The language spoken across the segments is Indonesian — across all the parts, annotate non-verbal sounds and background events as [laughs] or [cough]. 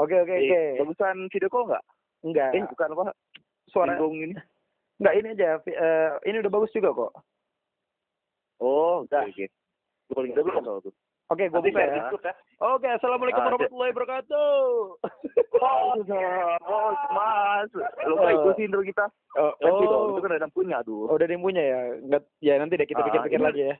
Oke oke oke. Eh, bagusan video call nggak? Enggak. Eh, bukan apa? Suara Singgung ini. enggak ini aja. eh, ini udah bagus juga kok. Oh, udah. Oke. Paling nggak belum kalau tuh. Oke, gue buka ya. ya. Oke, assalamualaikum Ah, warahmatullahi wabarakatuh. Oh, oh, mas. Lupa itu sih intro kita. Oh, oh, itu kan ada yang punya, aduh. oh, udah ada yang punya ya? Enggak, ya nanti deh kita Ah, pikir-pikir ini- lagi ya.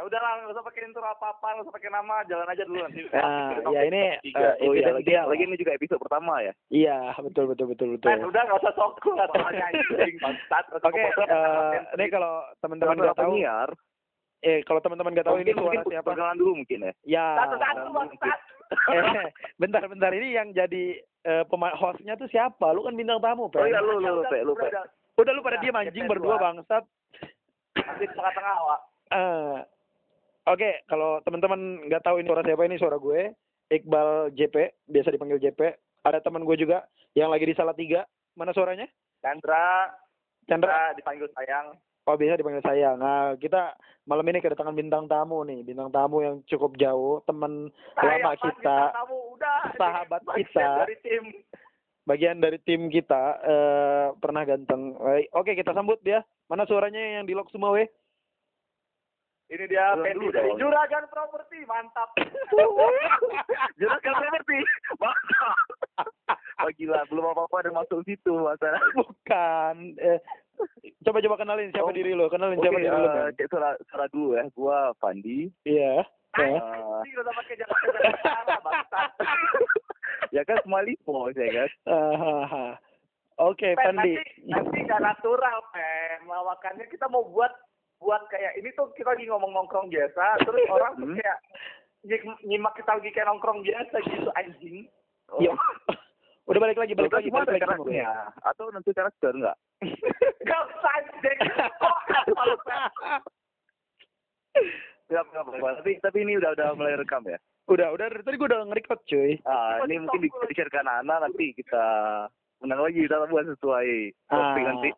Ya udah lah, nggak usah pakai intro apa-apa, nggak usah pakai nama, jalan aja dulu nanti. Nah, ya ini eh, Oh iya, lagi, dia. lagi ini juga episode pertama ya. Iya, betul betul betul betul. Eh, udah nggak usah sok bangsat. [laughs] Oke, eh, ini kalau teman-teman nggak tahu, penyiar, eh kalau teman-teman nggak tahu ini mungkin, suara mungkin siapa? perkenalan dulu mungkin ya. Ya. Bangsat. [laughs] Eh, bentar bentar ini yang jadi eh, pema- hostnya tuh siapa? Lu kan bintang tamu, Oh Pen. iya, lu, lu, Udah, Pe, lu, udah, Pe. udah. Udah lu pada diam anjing berdua dua. bangsat. Nanti di tengah-tengah awak. Eh, Oke, kalau teman-teman nggak tahu ini suara siapa ini suara gue, Iqbal JP, biasa dipanggil JP. Ada teman gue juga yang lagi di Salatiga. Mana suaranya? Chandra, Chandra. Dipanggil sayang. Oh, biasa dipanggil saya. Nah, kita malam ini kedatangan bintang tamu nih, bintang tamu yang cukup jauh, teman lama kita, Kamu udah. sahabat Bagian kita. Dari tim. bagian dari tim kita, eh pernah ganteng. Oke, kita sambut dia. Mana suaranya yang di lock semua, weh? Ini dia Fendi dari. Juragan Property, mantap. [laughs] Juragan Property. Mantap. Oh gila, belum apa-apa ada masuk situ masalah. Bukan. Eh, coba-coba kenalin siapa Oh, diri lo. Kenalin Oke, siapa diri lo. eh, Ben. cek suara, dulu ya. Gua Fandi. Iya. Eh. Eh, pakai jalan-jalan bangsat. ya kan semua lipo saya kan. [laughs] Oke, Pen, Pandi. nanti nanti nggak natural, Pen. Lawakannya kita mau buat buat kayak ini tuh kita lagi ngomong nongkrong biasa, terus [laughs] orang tuh Hmm. kayak nyimak kita lagi kayak nongkrong biasa gitu anjing. Oh. [laughs] Yuk. Udah balik lagi, balik Udah lagi, balik lagi. karakternya. Atau nanti karakter enggak? [laughs] Gak usah anjing. Enggak apa-apa. Tapi tapi ini udah udah mulai rekam ya. Udah, udah tadi gue udah nge-record, cuy. Ah, ini mungkin di, di share ke anak-anak nanti kita undang lagi kita buat sesuai topik Ah. nanti.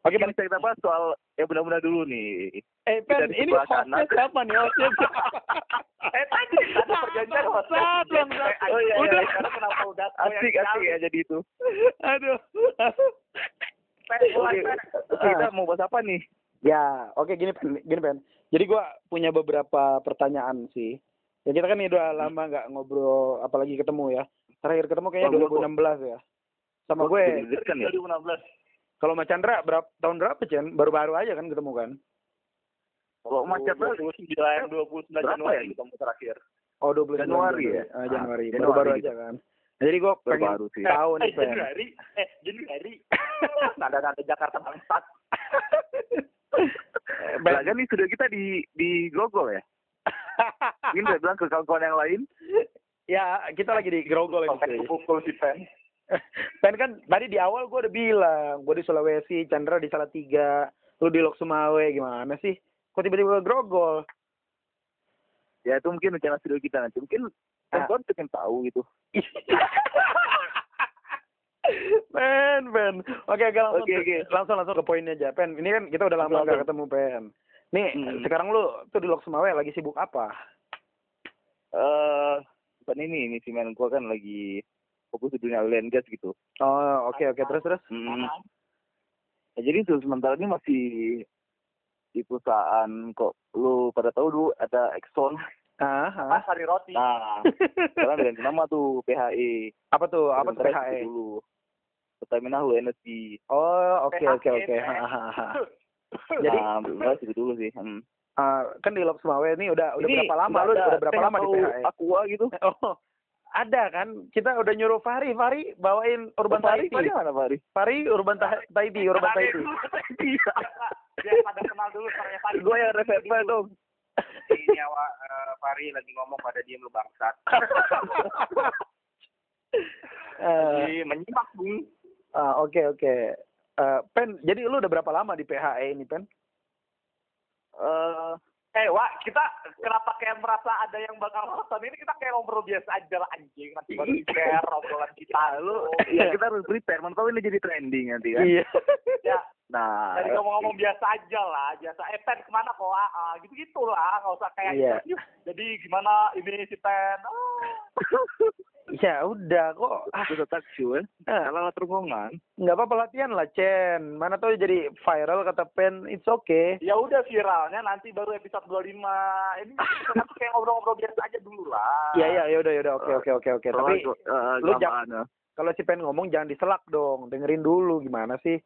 Oke, Pen. bisa kita bahas soal ya benar-benar dulu nih. Eh, Pen, ini hostnya siapa nih? Hostnya siapa? [laughs] Eh tadi ada perjanjian hostnya. Eh, Oh, iya, iya. Udah, sekarang kenapa udah Asik asik ya jadi itu. Aduh. Pen, mulai, Pen. kita mau bahas apa nih? Ya, oke gini Pen, gini Pen. Jadi gua punya beberapa pertanyaan sih. Ya kita kan ini udah lama nggak ngobrol, apalagi ketemu ya. Terakhir ketemu kayaknya Oh, gua- 2016 ya. Sama gue, jadi kan ya. 2016. Kalau sama Chandra berapa tahun berapa Chan? Baru-baru aja kan ketemu kan? Kalau macet tuh 29 29 Berapa Januari ya? ketemu terakhir. Oh 29 Januari ya? Ah, Januari. Ah, Baru-baru Januari aja kan. Nah, jadi gue pengen Baru sih. tahu nih eh. Januari, eh Januari. [laughs] Nada-nada Jakarta bangsat. [laughs] Kan ini studio kita di di Grogol ya. [laughs] Ini udah bilang ke kawan-kawan yang lain. ya kita lagi di Grogol ini. Sampai pukul si Pen. [laughs] Pen kan tadi di awal gue udah bilang, gue di Sulawesi, Chandra di Salatiga, lu di Lok Sumawe, gimana sih? Kok tiba-tiba grogol? Ya itu mungkin rencana studio kita nanti. Mungkin Ah. kawan pengen tahu gitu. [laughs] Pen, Pen. Oke, oke langsung, Oke, oke. langsung langsung ke poinnya aja. Pen, ini kan kita udah lama gak ketemu Pen. Nih, Hmm. sekarang lu tuh di Lok Sumawe lagi sibuk apa? Eh, bukan ini, ini si men gua kan lagi fokus di dunia oil and gas gitu. Oh, oke oke terus terus. Hmm. Ya, jadi itu sementara ini masih di perusahaan kok lu pada tahu dulu ada Exxon. Ah, ah. hari roti. Nah, sekarang ganti nama tuh PHE. apa tuh? Apa tuh PHE? itu Dulu. Pertamina Hulu Energy. Oh, oke oke PHE, oke. Ha, ha, ha. Jadi nah, itu dulu sih. Hmm. ah, kan di Lok Sumawe ini udah udah Ini berapa lama lu udah berapa lama di PHE? Aqua gitu. [laughs] Oh, ada kan? Kita udah nyuruh Fari, Fari bawain Urban Fahri, Tahiti. Fahri mana Fahri? Fari Urban Ta- Tahiti, Urban Tahiti. Dia [laughs] pada kenal dulu caranya Fari. Gue yang reserve dong. Ini awak eh, Fari lagi ngomong pada diem lu bangsat. [laughs] Eh, Lagi menyimak, Bung. ah, oke oke. Eh, Pen, jadi lu udah berapa lama di PHE ini, Pen? Eh, Eh, Wak, kita kenapa kayak merasa ada yang bakal nonton ini kita kayak ngobrol biasa aja lah anjing nanti baru [laughs] di share obrolan kita lu ya kita harus prepare. Mana tahu ini jadi trending nanti kan. Iya. ya Nah, dari ngomong-ngomong biasa aja lah biasa eh Pen ke mana kok ah gitu gitu lah nggak usah kayak Iya. interview. jadi gimana ini si Pen Ah. [laughs] Ya udah kok. Ah, Itu tak sure. ah, Salah tergongan. nggak apa-apa latihan lah, Chen. Mana tahu jadi viral kata Pen. It's okay. Ya udah viralnya nanti baru episode 25. Ini kita tuh kayak ngobrol-ngobrol biasa aja dulu lah. Iya iya ya udah ya udah oke oke oke oke. Tapi lu jangan- jangan. kalau si Pen ngomong jangan diselak dong. Dengerin dulu gimana sih?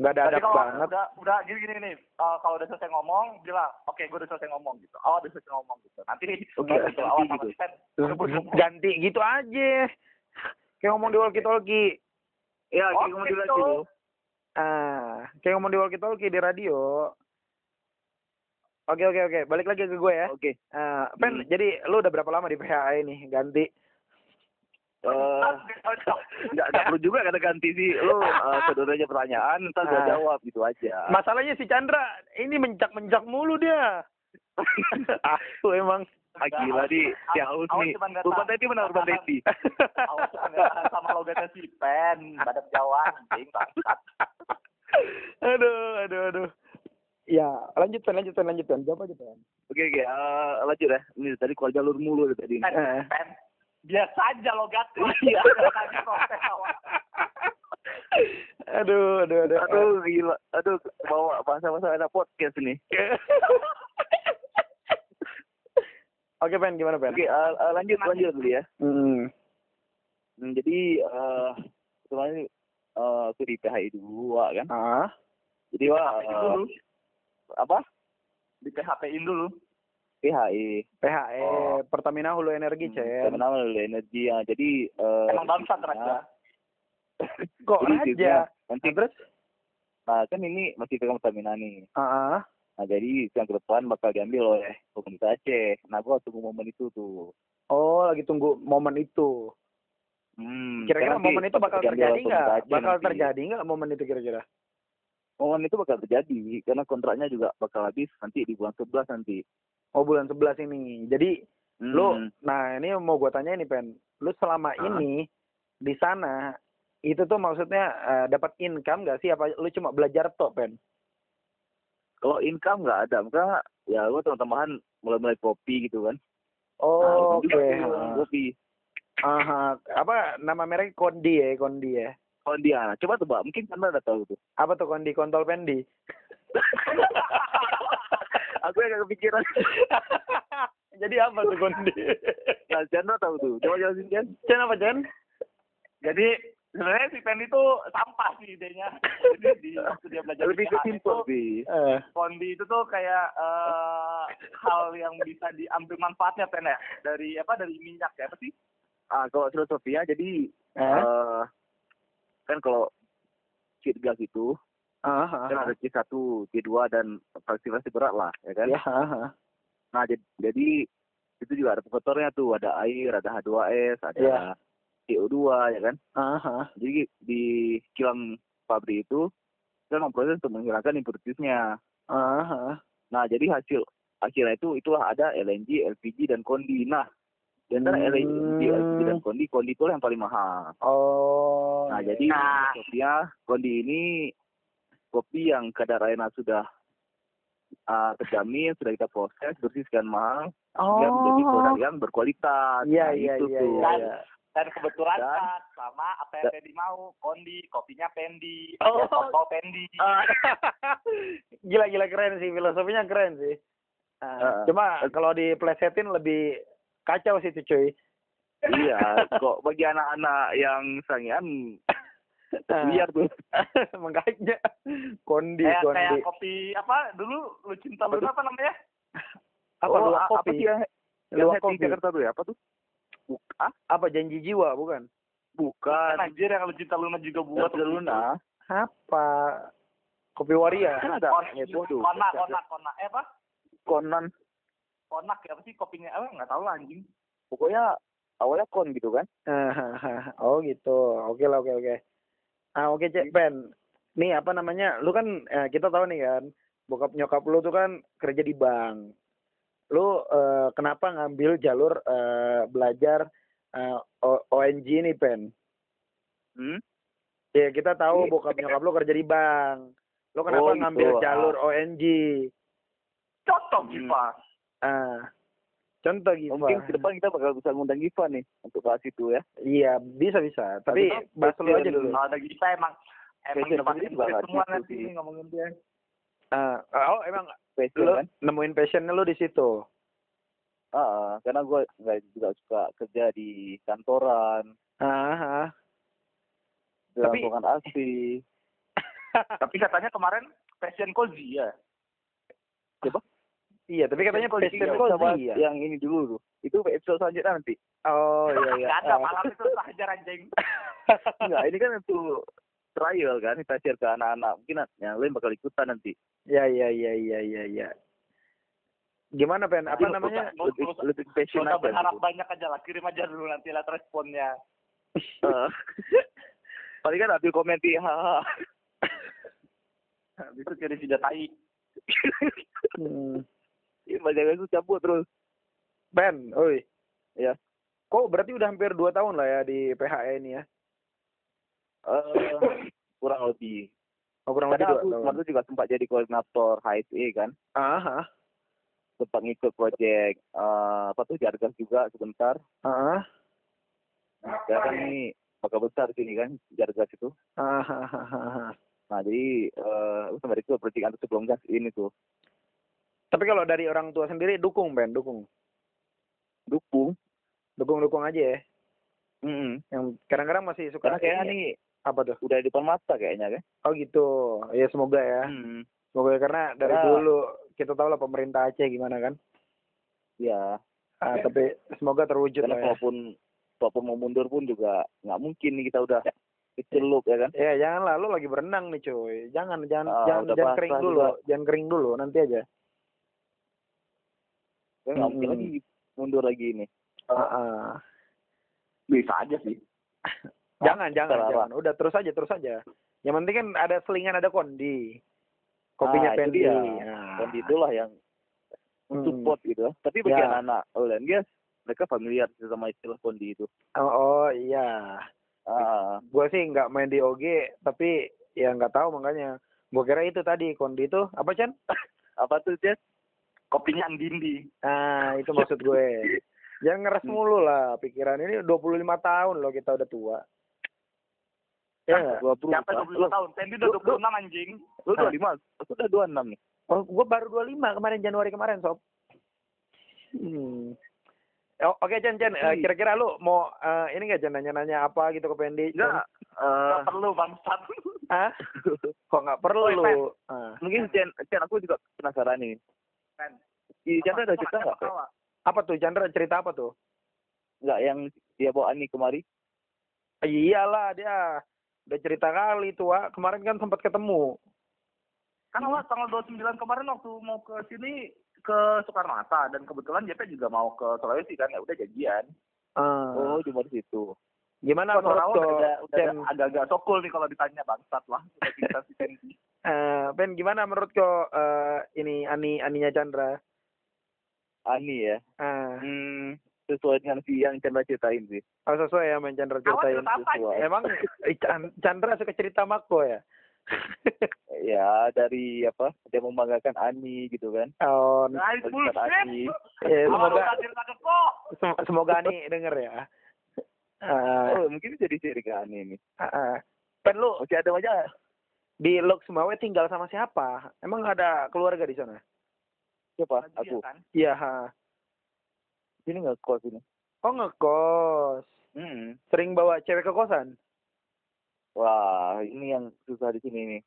Nggak ada adab banget. udah udah gini gini nih, eh, kalau udah selesai ngomong bilang, oke gue udah selesai ngomong gitu. Oh udah selesai ngomong gitu. Nanti Oke, [laughs] baru gitu, sama gitu. Ganti gitu aja. Kayak ngomong di walkie-talkie. Ya, Oh, kayak ngomong lagi dulu. Ah, kayak ngomong di walkie-talkie di radio. Oke oke oke, balik lagi ke gue ya. Oke. Ah, Pen, Hmm. jadi lu udah berapa lama di PHA ini? Ganti. Eh, nggak nggak perlu juga kata ganti sih lu [laughs] uh, aja pertanyaan ntar gua Ah. jawab gitu aja Masalahnya si Chandra ini mencak-mencak mulu dia. [laughs] Aku emang. ah gila di si haus nih urban teti mana urban teti nggak [laughs] sama logatnya si Pen, badak Jawa anjing bangsat. aduh, aduh, aduh. Ya, lanjut Pen, lanjut Pen, lanjut Pen. Jawab aja Pen. oke oke eh, lanjut ya ini tadi keluar jalur mulu dari tadi Pen, Eh. Pen. Biasa aja logatnya. [laughs] Iya. Aduh, aduh, aduh. aduh gila aduh bawa bahasa-bahasa ada podcast nih [laughs] Oke Pen, gimana Pen? oke eh, eh, lanjut lanjut dulu ya Hmm. Hmm, jadi eh kemarin eh aku di PHI dua kan Ah, jadi wah dulu. apa Di PHP-in dulu. PHI PHE Oh. Pertamina Hulu Energi, Hmm, Cen. Terminal energi ya jadi eh, Emang bangsat raja. [laughs] Kok Jadi raja? isinya nanti Terus? nah kan ini masih pegang Pertamina nih Ah, nah jadi yang ke depan bakal diambil oleh pemerintah Aceh nah gua tunggu momen itu tuh oh, lagi tunggu momen itu. hmm, Kira-kira nanti momen itu bakal terjadi nggak? Bakal nanti. terjadi nggak momen itu kira-kira? momen itu bakal terjadi karena kontraknya juga bakal habis nanti di bulan 11 nanti Oh, bulan 11 ini. Jadi hmm. lu, nah ini mau gua tanya ini Pen. Lu selama Ah. ini di sana itu tuh maksudnya eh, dapat income nggak sih? Apa lu cuma belajar tok Pen? kalau income nggak ada maka ya gua tambahan mulai-mulai kopi gitu kan Oh, Nah, oke. juga tuh, Ah. kopi Aha. Apa nama merek Kondi ya, Kondi ya. oh dia coba tebak mungkin anda udah tahu tuh Apa tuh Kondi kontol Pendi? [laughs] aku yang kepikiran [laughs] Jadi apa tuh Kondi? [laughs] nah Chandra tahu tuh coba jelasin Chan Chen apa Chen? Jadi sebenarnya si Pen itu sampah sih idenya. Jadi di waktu dia belajar lebih ke itu, sih Eh, Kondi itu tuh kayak eh, hal yang bisa diambil manfaatnya Pen ya dari apa dari minyak ya apa sih? ah kalau filosofinya jadi eh, eh kan kalau kit gas ah, kan ah, ada C1, C2 dan fraksi-fraksi berat lah, ya kan? ya, ah, ah. Nah, jadi, jadi itu juga ada faktornya tuh, ada air, ada H2S, ada Iya. CO2, ya kan? ah, ah. Jadi di kilang pabrik itu kita memproses untuk menghilangkan impuritasnya. Ah, ah. Nah, jadi hasil akhirnya itu itulah ada LNG, LPG dan kondi. Nah, di antara Hmm. LNG, LPG dan kondi, kondi itu yang paling mahal. Oh. Nah, jadi. Nah. filosofia kondi ini kopi yang kadar airnya sudah uh, terjamin, sudah kita proses, bersih sekian mahal, oh. sehingga menjadi produk yang berkualitas. Iya, Nah, iya, itu iya, tuh. iya, iya. Dan kebetulan Dan- pas sama apa yang Dan- Pendi mau, Kondi, kopinya Pendi, Oh. foto Pendi. Ah. [laughs] gila gila keren sih filosofinya keren sih. Ah, Ah. cuma kalau diplesetin lebih kacau sih tuh cuy. iya, kok bagi anak-anak yang sangian. Liar tuh. [laughs] Makanya kondi kayak kondi. kayak kopi apa dulu lu cinta lu Apa apa namanya? Apa oh, luwak a- apa kopi? sih yang, yang kopi. Jakarta tuh ya? Apa tuh? Buk- ah, Apa janji jiwa bukan? bukan. Kan anjir yang lu cinta Luna juga buat Luna. Apa? Kopi waria. Kan ada Kon, itu tuh. konak, konak, konak. Eh apa? Konan. Konak ya apa sih kopinya? Eh nggak tahu lah anjing. Pokoknya awalnya kon gitu kan. [laughs] oh gitu. Oke lah oke oke. Ah oke cek Ben. Nih apa namanya? Lu kan eh, kita tahu nih kan, bokap nyokap lu tuh kan kerja di bank. Lu eh, kenapa ngambil jalur eh, belajar eh, ONG nih Ben? Hmm? Ya kita tahu Iya. bokap nyokap lu kerja di bank. Lu kenapa Oh, gitu. ngambil Ah. jalur ONG? Cocok Hmm. Jipa. Ah. Contoh Giva. Mungkin ke depan kita bakal bisa ngundang Giva nih untuk bahas itu ya. Iya, bisa bisa. Tapi Tapi bahas lu aja dulu. Kalau ada kita emang emang depan semua gitu nanti sih. ngomongin dia. Ah, oh emang Fashion lu kan. nemuin passionnya lu di situ. Ah, karena gue nggak juga suka kerja di kantoran, Ah, di Tapi- asli. [laughs] Tapi katanya kemarin fashion cozy ya. Iya, tapi katanya Fashion passion cozy sama cozy ya. Yang ini dulu tuh. Itu episode selanjutnya nanti. Oh [laughs] iya iya. Gak ada malam itu [laughs] saja anjing. [laughs] Enggak, ini kan untuk trial kan, kita share ke anak-anak. Mungkin yang lain bakal ikutan nanti. Iya iya iya iya iya iya. Gimana pen? Apa namanya? Lebih, lebih passion aja. berharap banyak aja lah. Kirim aja dulu nanti lihat responnya. Eh. Paling kan ambil komen di haha. Habis itu kirim video tai. Ini banyak itu cabut terus. Ben, oi. Ya. Kok berarti udah hampir dua tahun lah ya di PHE ini ya? Eh, kurang lebih. Oh, kurang lebih Karena dua aku tahun. tuh juga sempat jadi koordinator HSE kan. Ah, ah, Sempat ngikut proyek eh apa tuh Jargas juga sebentar. ah, Sekarang ini bakal besar sini kan Jargas itu. ah, ah, ah, ah, ah. Nah jadi eh aku sama itu proyek antar sebelum gas ini tuh Tapi kalau dari orang tua sendiri dukung, Ben, dukung. dukung. Dukung-dukung aja ya. Mm Yang kadang-kadang masih suka Karena kayaknya ini- nih apa tuh? udah di depan mata kayaknya kan. Oh gitu. Ya semoga ya. Hmm. Semoga karena dari Karena- dulu kita tahu lah pemerintah Aceh gimana kan. Ya, Ah, tapi semoga terwujud karena lah ya. kalaupun kalaupun mau mundur pun juga nggak mungkin nih kita udah dicelup ya kan. Ya janganlah lu lagi berenang nih cuy. Jangan jangan Ah, jangan, jangan kering juga. dulu. Jangan kering dulu nanti aja. Kan nggak mungkin lagi mundur lagi ini. Ah. Bisa aja sih. [laughs] Jangan jangan terlarang. jangan. Udah terus aja terus aja. Yang penting kan ada selingan ada kondi. Kopinya Ah, Pendi. dia. Ah. Dan itulah yang Hmm. support gitu. Tapi bagi Ya. anak Olen guys, mereka familiar sama istilah kondi itu. Oh, oh iya. Ah, Gua sih nggak main di OG tapi ya nggak tahu makanya. Gua kira itu tadi kondi itu apa Chan? [laughs] apa tuh Jet? Kopinya yang dindi. Nah, itu maksud gue. Jangan ngeres Hmm. mulu lah pikiran ini 25 tahun loh kita udah tua. Ya? Dua puluh. Siapa 25 tahun? Sandy udah 26 anjing. Lu dua lima, aku udah dua enam nih. Oh, gue baru 25 kemarin Januari kemarin, Sob. Hmm. Oh, Oke, Chen, Chen. Eh, Hmm. kira-kira lu mau eh, ini nggak Chen nanya-nanya apa gitu ke Pendi? Enggak, eh, Gak perlu bangsat. Hah? [laughs] Kok nggak perlu Pen. lu? Ah. mungkin Chen, Chen aku juga penasaran nih. Pen. Di Chandra ada cerita nggak? Apa tuh, Chandra? Cerita apa tuh? Nggak yang dia bawa Ani kemari? Ah, Iyalah dia. Udah cerita kali tuh, Wak. Kemarin kan sempat ketemu. Kan awal tanggal 29 kemarin waktu mau ke sini ke Soekarno Hatta dan kebetulan JP juga mau ke Sulawesi kan ya udah janjian. Ah. Oh, cuma di situ. Gimana Kan menurut tuh, udah, ada, udah agak-agak sokul nih kalau ditanya bangsat lah. [laughs] Eh, Ben, gimana menurut kau eh, ini Ani Aninya Chandra? Ani ya. Ah, Hmm, sesuai dengan si yang Chandra ceritain sih. oh, sesuai ya main Chandra ceritain. sesuai. Emang eh, Chan- Chandra suka cerita Mako ya? [laughs] Ya, dari apa? Dia membanggakan Ani gitu kan. oh, Melihat Ani. bullshit. ya, semoga semoga Ani denger ya. Ah, Oh, mungkin jadi ciri ke Ani ini. ah, ah. Pen lu Masih ada aja. Di Lok Sumawe tinggal sama siapa? Emang ada keluarga di sana? Siapa? Dia Aku. kan. Iya, ha. Sini nggak kos ini. Oh ngekos. Hmm. Sering bawa cewek ke kosan? Wah, ini yang susah di sini nih.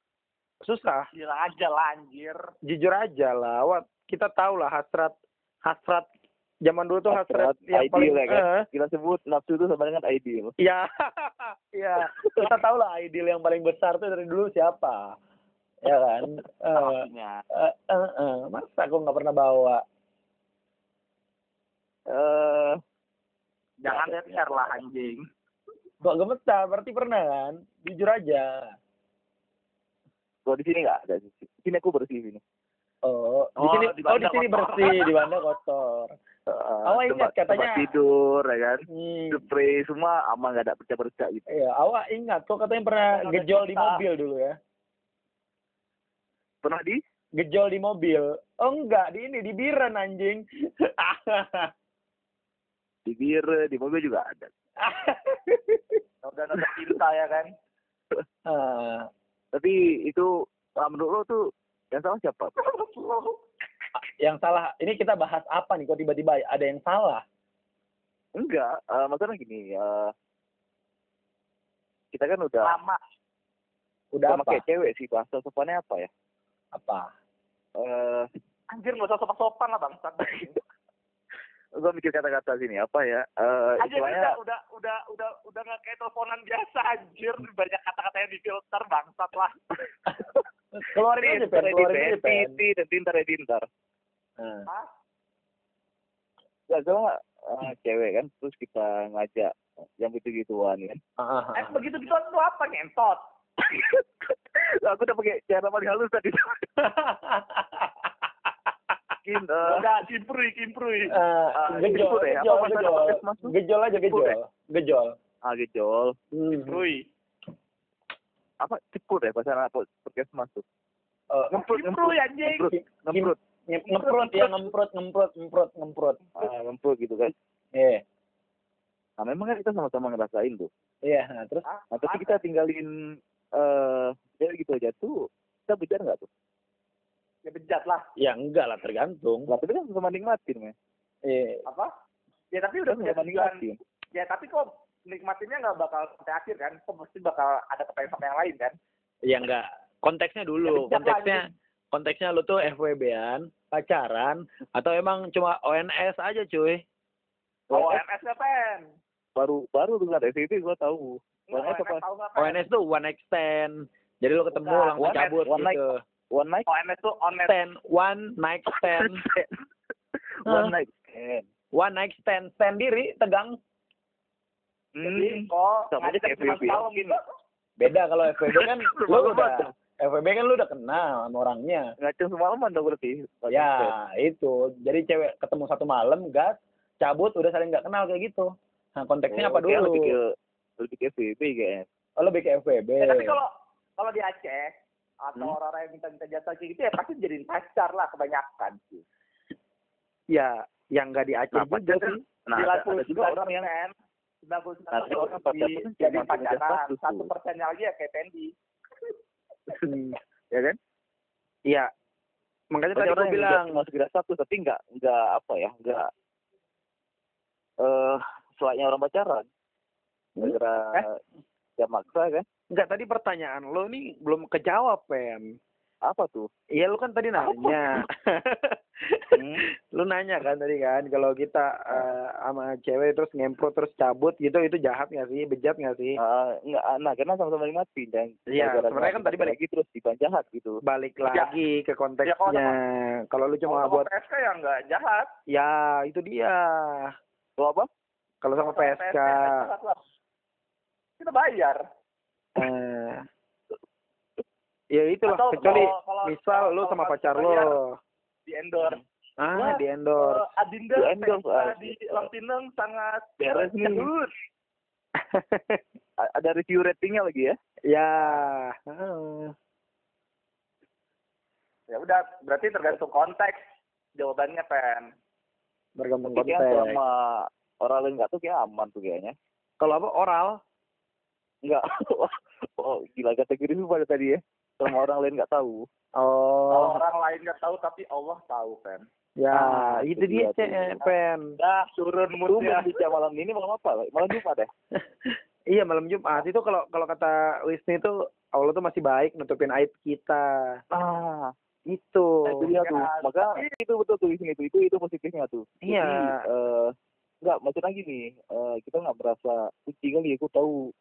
Susah. Gila aja lah anjir. Jujur aja lah. Wah, kita tahu lah hasrat hasrat zaman dulu tuh hasrat, Hasrat yang ideal paling ya kan? eh, Kita sebut nafsu itu sama dengan ideal. Iya, [laughs] iya. Kita tahu lah ideal yang paling besar tuh dari dulu siapa, ya kan? Eh, Pastinya. eh, eh, eh. Masa aku nggak pernah bawa? Eh, Jangan share lah anjing. Kok gemetar? Berarti pernah kan? Jujur aja. kalau di sini nggak ada. Di sini aku bersih sini. Oh, di Oh, sini, di oh di sini kotor. bersih, di [laughs] Banda kotor. Uh, Awak ingat katanya- tempat tidur ya kan. Hmm. Spray semua aman nggak ada bercak-bercak gitu. Iya, awak ingat kok katanya pernah Ada gejol di mobil dulu ya? Pernah di? Gejol di mobil. Oh enggak, di ini di Biren anjing. [laughs] di bir di mobil juga ada [laughs] udah nonton cinta ya kan Ah, tapi itu ah, menurut lo tuh yang salah siapa [laughs] yang salah ini kita bahas apa nih kok tiba-tiba ada yang salah? Enggak eh, maksudnya gini eh, kita kan udah lama. Udah sama apa? kayak cewek sih bahasa sopannya apa ya? Apa? Eh anjir nggak usah sopan sopan lah bangsat. [laughs] Gue mikir kata-kata sini apa ya? Eh anjir istilahnya udah udah udah udah udah nggak kayak teleponan biasa anjir. Banyak kata-kata yang difilter bangsat lah [laughs] keluarin aja pen. Keluarin aja pen. Tintar ya tintar Nah, Hah? Gak sama eh, cewek kan terus kita ngajak yang gitu-gituan kan? Ah, ah, eh begitu gitu tuh apa ngentot? Aku udah pakai cara paling halus tadi. Mungkin eh, udah kimprui kimprui Eh, Ah, gejol, gejol, gejol, tuh? gejol aja gejol, gejol. ah gejol. Hmm. kimprui apa? Ceput ya bahasa anak puskesmas tuh Eh, ngemprut ngemprut. ngemprut nge- ngemprut. ya ngemprut ngemprut ngemprut ngemprut. ah ngemprut gitu kan. Iya, nah memang kan kita sama-sama ngerasain tuh. Iya. Nah, terus? Ah, nah tapi kita tinggalin eh cewek gitu aja tuh kita bejar nggak tuh? Ya bejat lah. Ya enggak lah tergantung. lah tapi kan sama nikmatin men. Iya. apa? Ya tapi udah bejat sama juga. nikmatin. Ya tapi kok nikmatinnya nggak bakal sampai akhir kan kok pasti bakal ada kepengen sama yang lain kan Ya enggak. Konteksnya dulu, Ya, konteksnya konteksnya lu tuh FWB-an, pacaran atau emang cuma ONS aja cuy? oh MS nya pen baru baru tuh ada SCT gua tahu ONS ONS apa? ONS tuh one night stand. Jadi lu ketemu Bukan, langsung one night- cabut one night. gitu. one night ONS tuh honest Stand, one night stand. [laughs] one night stand one night stand stand diri tegang jadi kok Sama aja kayak cuma FWB. setahun gitu. Beda kalau FWB kan [laughs] lu udah. FWB kan lu udah kenal sama orangnya. Ngaceng semalaman dong berarti. Ya itu. Jadi cewek ketemu satu malam gas cabut udah saling nggak kenal kayak gitu. Nah konteksnya apa Oh, kayak dulu? lebih ke lebih ke FWB kayaknya. Oh lebih ke FWB ya, tapi kalau kalau di Aceh atau Hmm. orang-orang yang minta-minta jasa kayak gitu ya pasti jadiin pacar lah kebanyakan sih. Ya yang nggak di Aceh Nah, juga sih? nah ada, ada juga orang yang Nah, ada orang pacar di tuh jadi punya pacaran satu persennya lagi ya kayak Pendi Hmm, ya kan? Iya. Makanya tadi orang bilang masuk satu tapi nggak nggak apa ya nggak eh selainnya orang pacaran. Hmm? gara Eh? jam maksa kan? Nggak tadi pertanyaan lo nih belum kejawab pen apa tuh Iya lu kan tadi nanya. [laughs] Hmm. lu nanya kan tadi kan kalau kita eh, sama cewek terus ngemprot terus cabut gitu itu jahat nggak sih? Bejat nggak sih? Ah, nggak nah karena sama-sama nikmatin dan Iya, sebenarnya kan tadi balik- lagi terus diban jahat gitu Balik Ya. lagi ke Ya, konteksnya. kalau kalau lu cuma Kalau buat PSK ya nggak jahat ya itu dia. lo apa Kalau sama PSK lah. kita bayar eh ya itulah. Atau kecuali kalau- kalau- misal kalau- lu sama pacar lo bayar, di endorse. Ah Wah, di endorse. Eh, Adinda Di endorse, ah. di Lampineng sangat Beres nih. [laughs] Ada review ratingnya lagi ya? Ya. Heeh. ya udah berarti tergantung konteks jawabannya pen. Bergantung konteks. sama orang lain nggak tuh kayak aman tuh kayaknya. Kalau apa oral? Nggak. [laughs] Oh gila kategori itu pada tadi ya sama orang lain nggak tahu oh kalau orang lain nggak tahu tapi Allah tahu pen Ya, Ah, itu itu dia, Cek. Pen. dah turun Lu moodnya bicara malam ini malam apa? Malam Jumat ya? [laughs] Iya, malam Jumat itu kalau kalau kata Wisnu itu Allah tuh masih baik nutupin aib kita. Ah, Itu. nah, itu dia tuh. Ya, Maka itu betul tuh itu itu itu positifnya tuh. Iya. Jadi, eh nggak maksudnya gini, eh, kita nggak merasa suci kali, aku tahu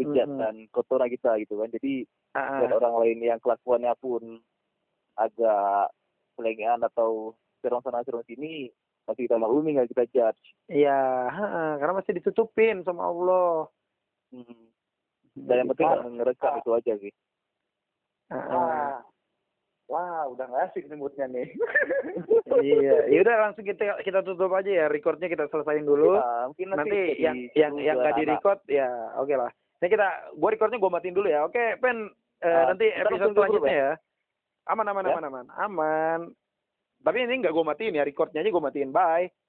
Mm-mm. dan kotoran kita gitu kan. Jadi Ah, buat orang lain yang kelakuannya pun agak selengean atau serong sana serong sini masih kita maklumi nggak kita judge. Iya, heeh, karena masih ditutupin sama Allah. Hmm. Dan yang penting nggak ngerekam itu aja sih. Heeh. wah wah udah nggak asik nih moodnya nih [laughs] iya, ya udah langsung kita kita tutup aja ya, recordnya kita selesaiin dulu. Ya, mungkin nanti, Nanti yang yang yang nggak di record ya oke lah. Ini kita gua recordnya gua matiin dulu ya. Oke, Pen eh, Ah, nanti episode selanjutnya ya. Aman aman Ya. aman aman. Aman. Tapi ini nggak gua matiin ya, recordnya aja gua matiin. Bye.